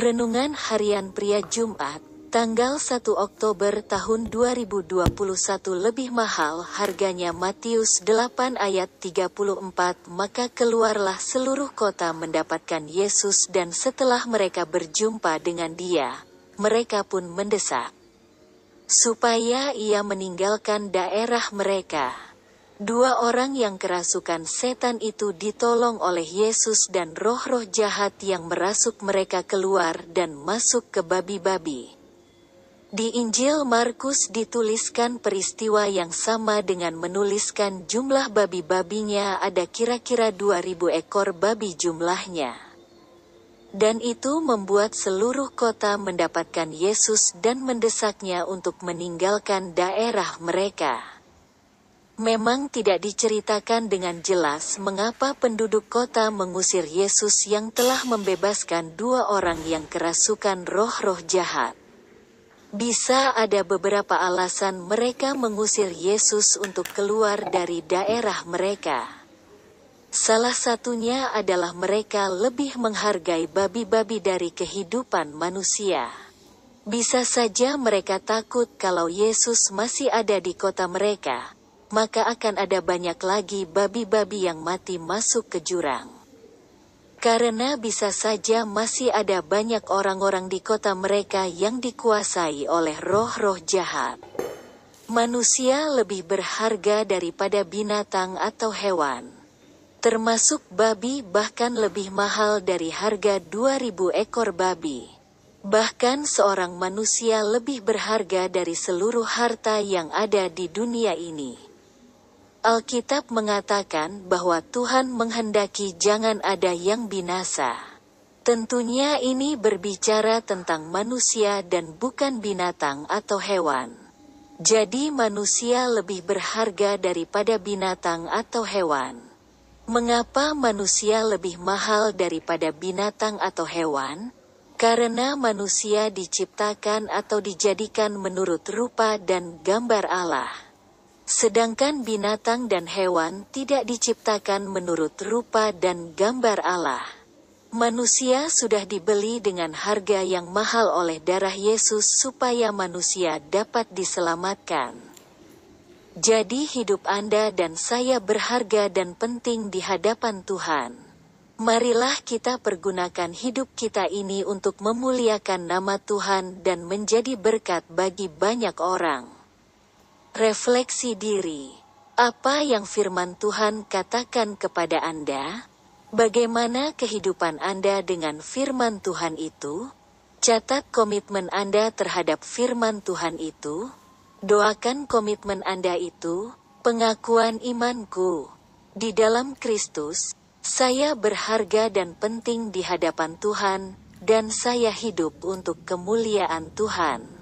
Renungan Harian Pria Jumat, tanggal 1 Oktober tahun 2021 lebih mahal harganya Matius 8 ayat 34 Maka keluarlah seluruh kota mendapatkan Yesus dan setelah mereka berjumpa dengan dia, mereka pun mendesak. Supaya ia meninggalkan daerah mereka. Dua orang yang kerasukan setan itu ditolong oleh Yesus dan roh-roh jahat yang merasuk mereka keluar dan masuk ke babi-babi. Di Injil Markus dituliskan peristiwa yang sama dengan menuliskan jumlah babi-babinya ada kira-kira 2000 ekor babi jumlahnya. Dan itu membuat seluruh kota mendapatkan Yesus dan mendesaknya untuk meninggalkan daerah mereka. Memang tidak diceritakan dengan jelas mengapa penduduk kota mengusir Yesus yang telah membebaskan dua orang yang kerasukan roh-roh jahat. Bisa ada beberapa alasan mereka mengusir Yesus untuk keluar dari daerah mereka. Salah satunya adalah mereka lebih menghargai babi-babi dari kehidupan manusia. Bisa saja mereka takut kalau Yesus masih ada di kota mereka maka akan ada banyak lagi babi-babi yang mati masuk ke jurang. Karena bisa saja masih ada banyak orang-orang di kota mereka yang dikuasai oleh roh-roh jahat. Manusia lebih berharga daripada binatang atau hewan. Termasuk babi bahkan lebih mahal dari harga 2000 ekor babi. Bahkan seorang manusia lebih berharga dari seluruh harta yang ada di dunia ini. Alkitab mengatakan bahwa Tuhan menghendaki jangan ada yang binasa. Tentunya ini berbicara tentang manusia dan bukan binatang atau hewan. Jadi manusia lebih berharga daripada binatang atau hewan. Mengapa manusia lebih mahal daripada binatang atau hewan? Karena manusia diciptakan atau dijadikan menurut rupa dan gambar Allah. Sedangkan binatang dan hewan tidak diciptakan menurut rupa dan gambar Allah. Manusia sudah dibeli dengan harga yang mahal oleh darah Yesus supaya manusia dapat diselamatkan. Jadi hidup Anda dan saya berharga dan penting di hadapan Tuhan. Marilah kita pergunakan hidup kita ini untuk memuliakan nama Tuhan dan menjadi berkat bagi banyak orang. Refleksi diri. Apa yang firman Tuhan katakan kepada Anda? Bagaimana kehidupan Anda dengan firman Tuhan itu? Catat komitmen Anda terhadap firman Tuhan itu. Doakan komitmen Anda itu, pengakuan imanku. Di dalam Kristus, saya berharga dan penting di hadapan Tuhan, dan saya hidup untuk kemuliaan Tuhan.